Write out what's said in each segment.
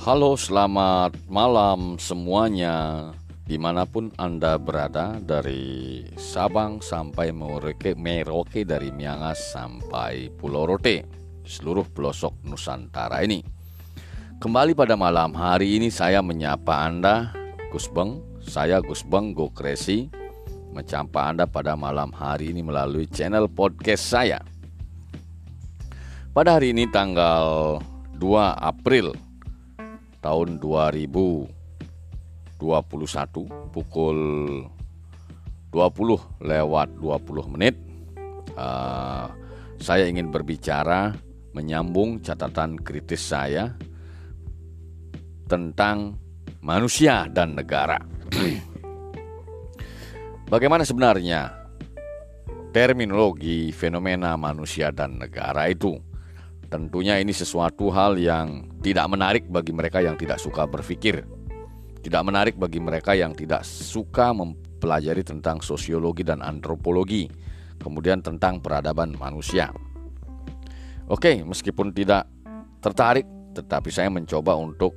Halo, selamat malam semuanya. Di mana pun Anda berada Dari Sabang sampai Merauke, Merauke Dari Miangas sampai Pulau Rote Seluruh pelosok Nusantara ini. Kembali pada malam hari ini saya menyapa Anda Gus Beng, saya Gus Beng Gokresi Menyapa Anda pada malam hari ini melalui channel podcast saya. Pada hari ini tanggal 2 April tahun 2021 pukul 20 lewat 20 menit uh, saya ingin berbicara menyambung catatan kritis saya tentang manusia dan negara. Bagaimana sebenarnya terminologi fenomena manusia dan negara itu? Tentunya ini sesuatu hal yang tidak menarik bagi mereka yang tidak suka berpikir. Tidak menarik bagi mereka yang tidak suka mempelajari tentang sosiologi dan antropologi, kemudian tentang peradaban manusia. Oke, meskipun tidak tertarik, tetapi saya mencoba untuk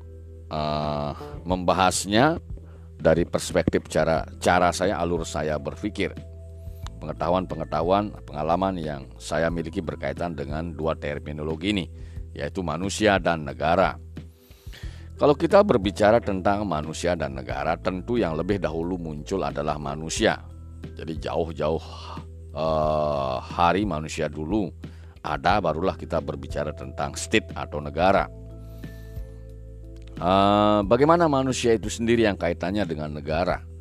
uh, membahasnya dari perspektif cara cara saya, alur saya berpikir pengetahuan-pengetahuan, pengalaman yang saya miliki berkaitan dengan dua terminologi ini, yaitu manusia dan negara. Kalau kita berbicara tentang manusia dan negara, tentu yang lebih dahulu muncul adalah manusia. Jadi jauh-jauh uh, hari manusia dulu ada, barulah kita berbicara tentang state atau negara. Uh, bagaimana manusia itu sendiri yang kaitannya dengan negara?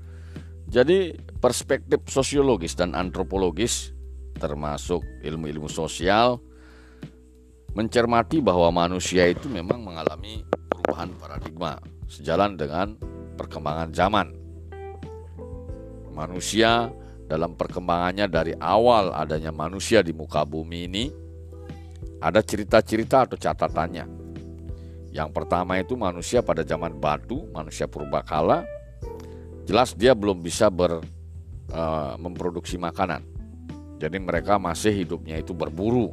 Jadi perspektif sosiologis dan antropologis termasuk ilmu-ilmu sosial mencermati bahwa manusia itu memang mengalami perubahan paradigma sejalan dengan perkembangan zaman. Manusia dalam perkembangannya dari awal adanya manusia di muka bumi ini ada cerita-cerita atau catatannya. Yang pertama itu manusia pada zaman batu, manusia purbakala, jelas dia belum bisa ber, uh, memproduksi makanan. Jadi mereka masih hidupnya itu berburu,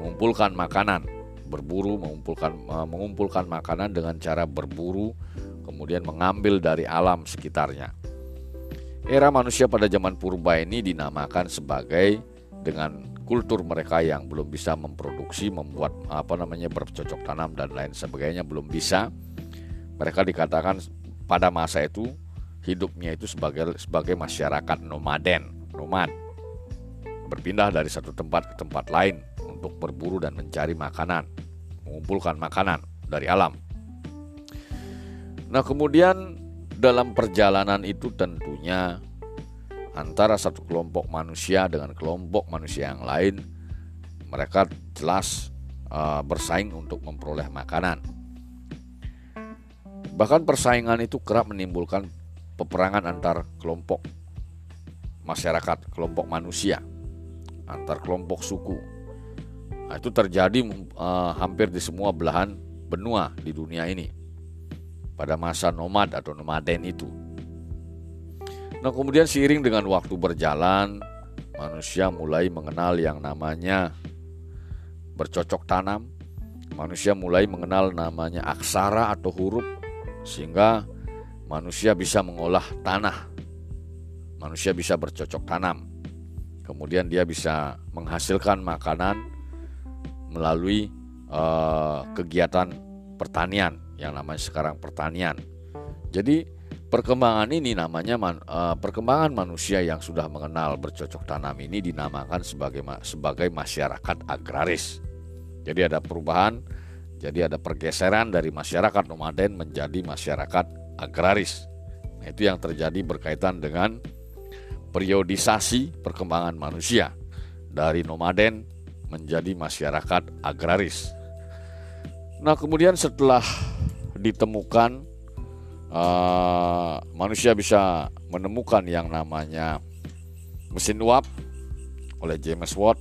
mengumpulkan makanan, berburu, mengumpulkan uh, mengumpulkan makanan dengan cara berburu, kemudian mengambil dari alam sekitarnya. Era manusia pada zaman purba ini dinamakan sebagai dengan kultur mereka yang belum bisa memproduksi, membuat apa namanya bercocok tanam dan lain sebagainya belum bisa. Mereka dikatakan pada masa itu hidupnya itu sebagai sebagai masyarakat nomaden, nomad. Berpindah dari satu tempat ke tempat lain untuk berburu dan mencari makanan, mengumpulkan makanan dari alam. Nah, kemudian dalam perjalanan itu tentunya antara satu kelompok manusia dengan kelompok manusia yang lain mereka jelas uh, bersaing untuk memperoleh makanan. Bahkan persaingan itu kerap menimbulkan peperangan antar kelompok masyarakat, kelompok manusia, antar kelompok suku. Nah, itu terjadi uh, hampir di semua belahan benua di dunia ini pada masa nomad atau nomaden itu. Nah, kemudian seiring dengan waktu berjalan, manusia mulai mengenal yang namanya bercocok tanam. Manusia mulai mengenal namanya aksara atau huruf sehingga manusia bisa mengolah tanah, manusia bisa bercocok tanam, kemudian dia bisa menghasilkan makanan melalui uh, kegiatan pertanian yang namanya sekarang pertanian. Jadi perkembangan ini namanya man, uh, perkembangan manusia yang sudah mengenal bercocok tanam ini dinamakan sebagai sebagai masyarakat agraris. Jadi ada perubahan, jadi ada pergeseran dari masyarakat nomaden menjadi masyarakat agraris. Nah, itu yang terjadi berkaitan dengan periodisasi perkembangan manusia dari nomaden menjadi masyarakat agraris. Nah, kemudian setelah ditemukan uh, manusia bisa menemukan yang namanya mesin uap oleh James Watt.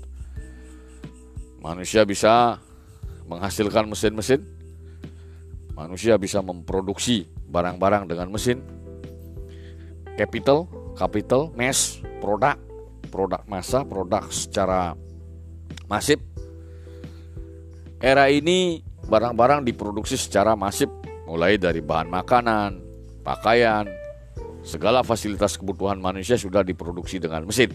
Manusia bisa menghasilkan mesin-mesin. Manusia bisa memproduksi barang-barang dengan mesin, capital, capital, mass, produk, produk massa, produk secara masif. Era ini barang-barang diproduksi secara masif mulai dari bahan makanan, pakaian, segala fasilitas kebutuhan manusia sudah diproduksi dengan mesin.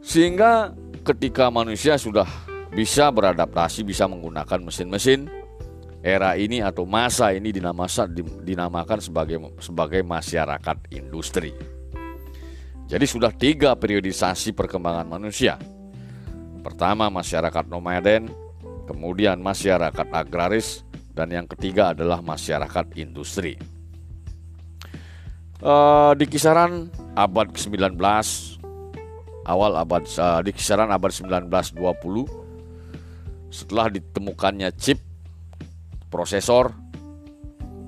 Sehingga ketika manusia sudah bisa beradaptasi, bisa menggunakan mesin-mesin, era ini atau masa ini dinamakan sebagai sebagai masyarakat industri. Jadi sudah tiga periodisasi perkembangan manusia. Pertama masyarakat nomaden, kemudian masyarakat agraris, dan yang ketiga adalah masyarakat industri. Uh, di kisaran abad ke-19, awal abad uh, di kisaran abad 1920, setelah ditemukannya chip prosesor,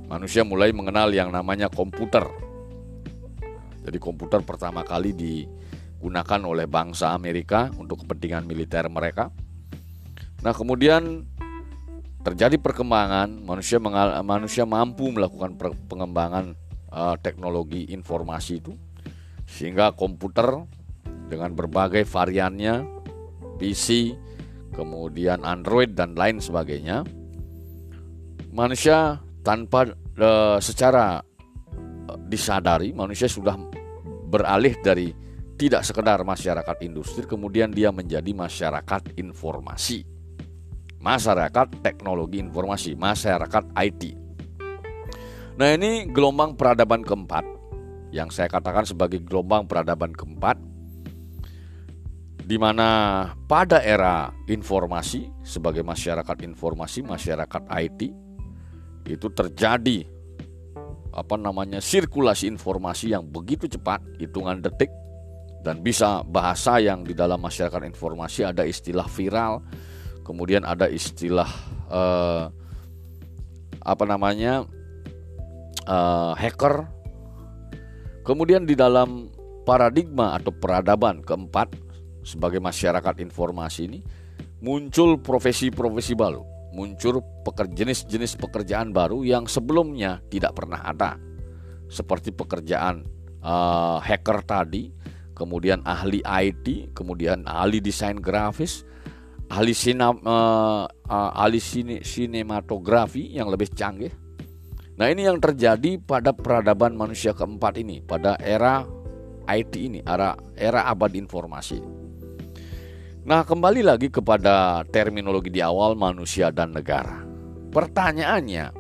manusia mulai mengenal yang namanya komputer. Jadi komputer pertama kali digunakan oleh bangsa Amerika untuk kepentingan militer mereka. Nah, kemudian terjadi perkembangan manusia mengal manusia mampu melakukan pengembangan uh, teknologi informasi itu sehingga komputer dengan berbagai variannya PC kemudian Android dan lain sebagainya manusia tanpa uh, secara uh, disadari manusia sudah beralih dari tidak sekedar masyarakat industri kemudian dia menjadi masyarakat informasi. Masyarakat teknologi informasi masyarakat IT nah ini gelombang peradaban keempat. Yang saya katakan sebagai gelombang peradaban keempat di mana pada era informasi sebagai masyarakat informasi masyarakat IT itu terjadi apa namanya sirkulasi informasi yang begitu cepat hitungan detik dan bisa bahasa yang di dalam masyarakat informasi ada istilah viral kemudian ada istilah eh, apa namanya eh, hacker. Kemudian di dalam paradigma atau peradaban keempat sebagai masyarakat informasi ini muncul profesi-profesi baru muncul jenis-jenis pekerjaan baru yang sebelumnya tidak pernah ada, seperti pekerjaan uh, hacker tadi, kemudian ahli IT, kemudian ahli desain grafis, ahli sina, uh, uh, ahli sine, sinematografi yang lebih canggih. Nah ini yang terjadi pada peradaban manusia keempat ini, pada era IT ini, era era abad informasi. Nah, kembali lagi kepada terminologi di awal manusia dan negara. Pertanyaannya,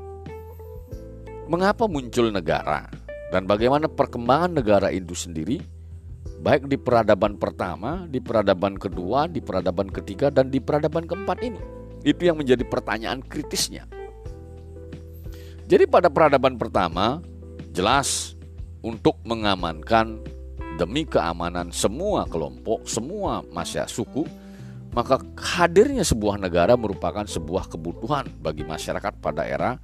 mengapa muncul negara dan bagaimana perkembangan negara itu sendiri baik di peradaban pertama, di peradaban kedua, di peradaban ketiga dan di peradaban keempat ini. Itu yang menjadi pertanyaan kritisnya. Jadi pada peradaban pertama jelas untuk mengamankan demi keamanan semua kelompok, semua masyarakat suku, maka hadirnya sebuah negara merupakan sebuah kebutuhan bagi masyarakat pada era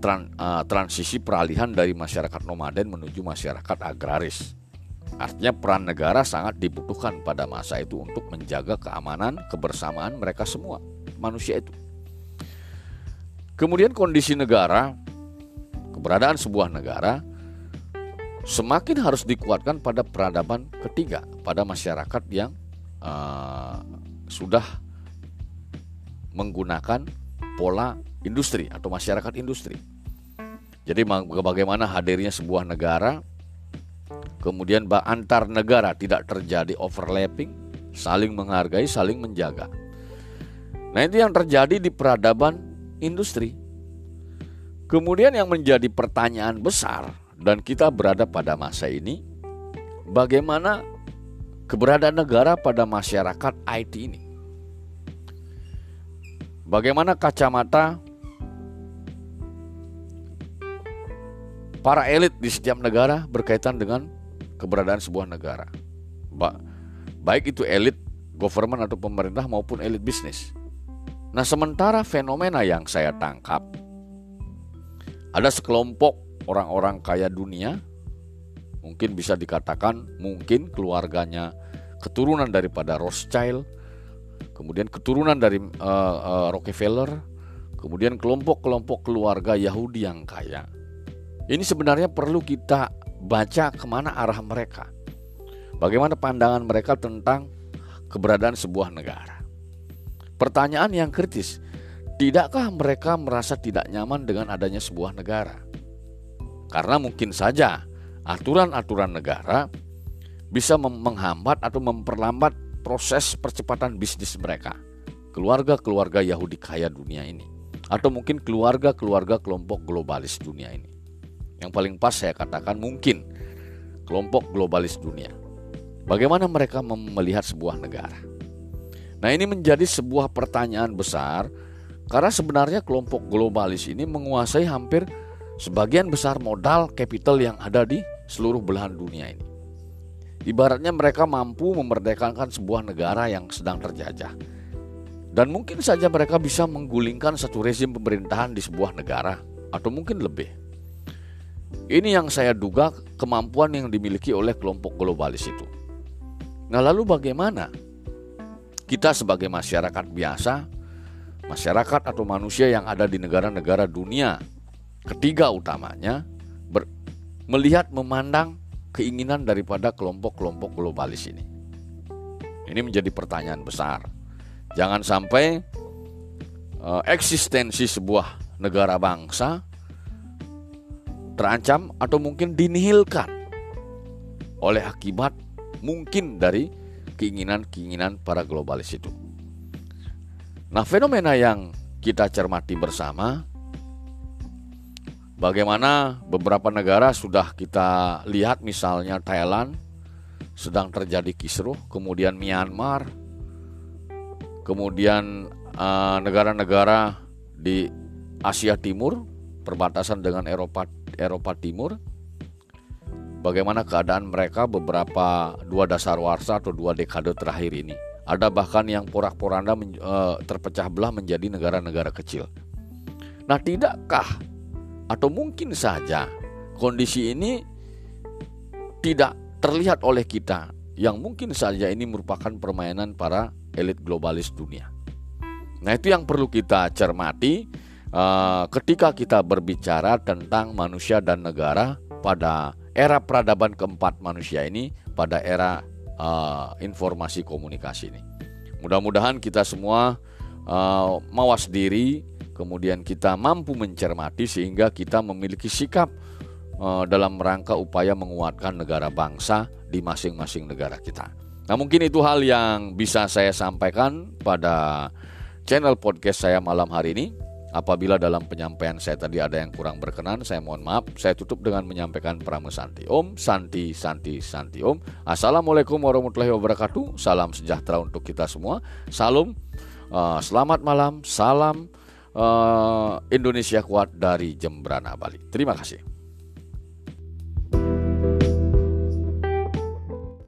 tran, uh, transisi peralihan dari masyarakat nomaden menuju masyarakat agraris. Artinya peran negara sangat dibutuhkan pada masa itu untuk menjaga keamanan, kebersamaan mereka semua, manusia itu. Kemudian kondisi negara, keberadaan sebuah negara semakin harus dikuatkan pada peradaban ketiga pada masyarakat yang uh, sudah menggunakan pola industri atau masyarakat industri. Jadi bagaimana hadirnya sebuah negara kemudian antar negara tidak terjadi overlapping, saling menghargai, saling menjaga. Nah, itu yang terjadi di peradaban industri. Kemudian yang menjadi pertanyaan besar dan kita berada pada masa ini, bagaimana keberadaan negara pada masyarakat IT ini? Bagaimana kacamata para elit di setiap negara berkaitan dengan keberadaan sebuah negara? Ba baik itu elit government atau pemerintah maupun elit bisnis. Nah, sementara fenomena yang saya tangkap ada sekelompok orang-orang kaya dunia mungkin bisa dikatakan mungkin keluarganya keturunan daripada Rothschild kemudian keturunan dari uh, uh, Rockefeller kemudian kelompok-kelompok keluarga Yahudi yang kaya. Ini sebenarnya perlu kita baca ke mana arah mereka. Bagaimana pandangan mereka tentang keberadaan sebuah negara. Pertanyaan yang kritis tidakkah mereka merasa tidak nyaman dengan adanya sebuah negara? Karena mungkin saja aturan-aturan negara bisa menghambat atau memperlambat proses percepatan bisnis mereka. Keluarga-keluarga Yahudi kaya dunia ini atau mungkin keluarga-keluarga kelompok globalis dunia ini. Yang paling pas saya katakan mungkin kelompok globalis dunia. Bagaimana mereka melihat sebuah negara? Nah, ini menjadi sebuah pertanyaan besar karena sebenarnya kelompok globalis ini menguasai hampir sebagian besar modal capital yang ada di seluruh belahan dunia ini. Ibaratnya mereka mampu memerdekakan sebuah negara yang sedang terjajah. Dan mungkin saja mereka bisa menggulingkan satu rezim pemerintahan di sebuah negara atau mungkin lebih. Ini yang saya duga kemampuan yang dimiliki oleh kelompok globalis itu. Nah, lalu bagaimana kita sebagai masyarakat biasa, masyarakat atau manusia yang ada di negara-negara dunia ketiga utamanya ber, melihat memandang keinginan daripada kelompok-kelompok globalis ini. Ini menjadi pertanyaan besar. Jangan sampai uh, eksistensi sebuah negara bangsa terancam atau mungkin dinihilkan oleh akibat mungkin dari keinginan-keinginan para globalis itu. Nah, fenomena yang kita cermati bersama Bagaimana beberapa negara sudah kita lihat misalnya Thailand sedang terjadi kisruh, kemudian Myanmar, kemudian eh, negara-negara uh, di Asia Timur perbatasan dengan Eropa Eropa Timur. Bagaimana keadaan mereka beberapa dua dasar warsa atau dua dekade terakhir ini? Ada bahkan yang porak-poranda uh, terpecah belah menjadi negara-negara kecil. Nah, tidakkah atau mungkin saja kondisi ini tidak terlihat oleh kita yang mungkin saja ini merupakan permainan para elit globalis dunia. Nah, itu yang perlu kita cermati uh, ketika kita berbicara tentang manusia dan negara pada era peradaban keempat manusia ini, pada era uh, informasi komunikasi ini. Mudah-mudahan kita semua uh, mawas diri kemudian kita mampu mencermati sehingga kita memiliki sikap uh, dalam rangka upaya menguatkan negara bangsa di masing-masing negara kita. Nah, mungkin itu hal yang bisa saya sampaikan pada channel podcast saya malam hari ini. Apabila dalam penyampaian saya tadi ada yang kurang berkenan, saya mohon maaf. Saya tutup dengan menyampaikan Santi. Om Santi Santi Santi Om. Assalamualaikum warahmatullahi wabarakatuh. Salam sejahtera untuk kita semua. Salam. Uh, selamat malam. Salam uh, Indonesia kuat dari Jembrana Bali. Terima kasih.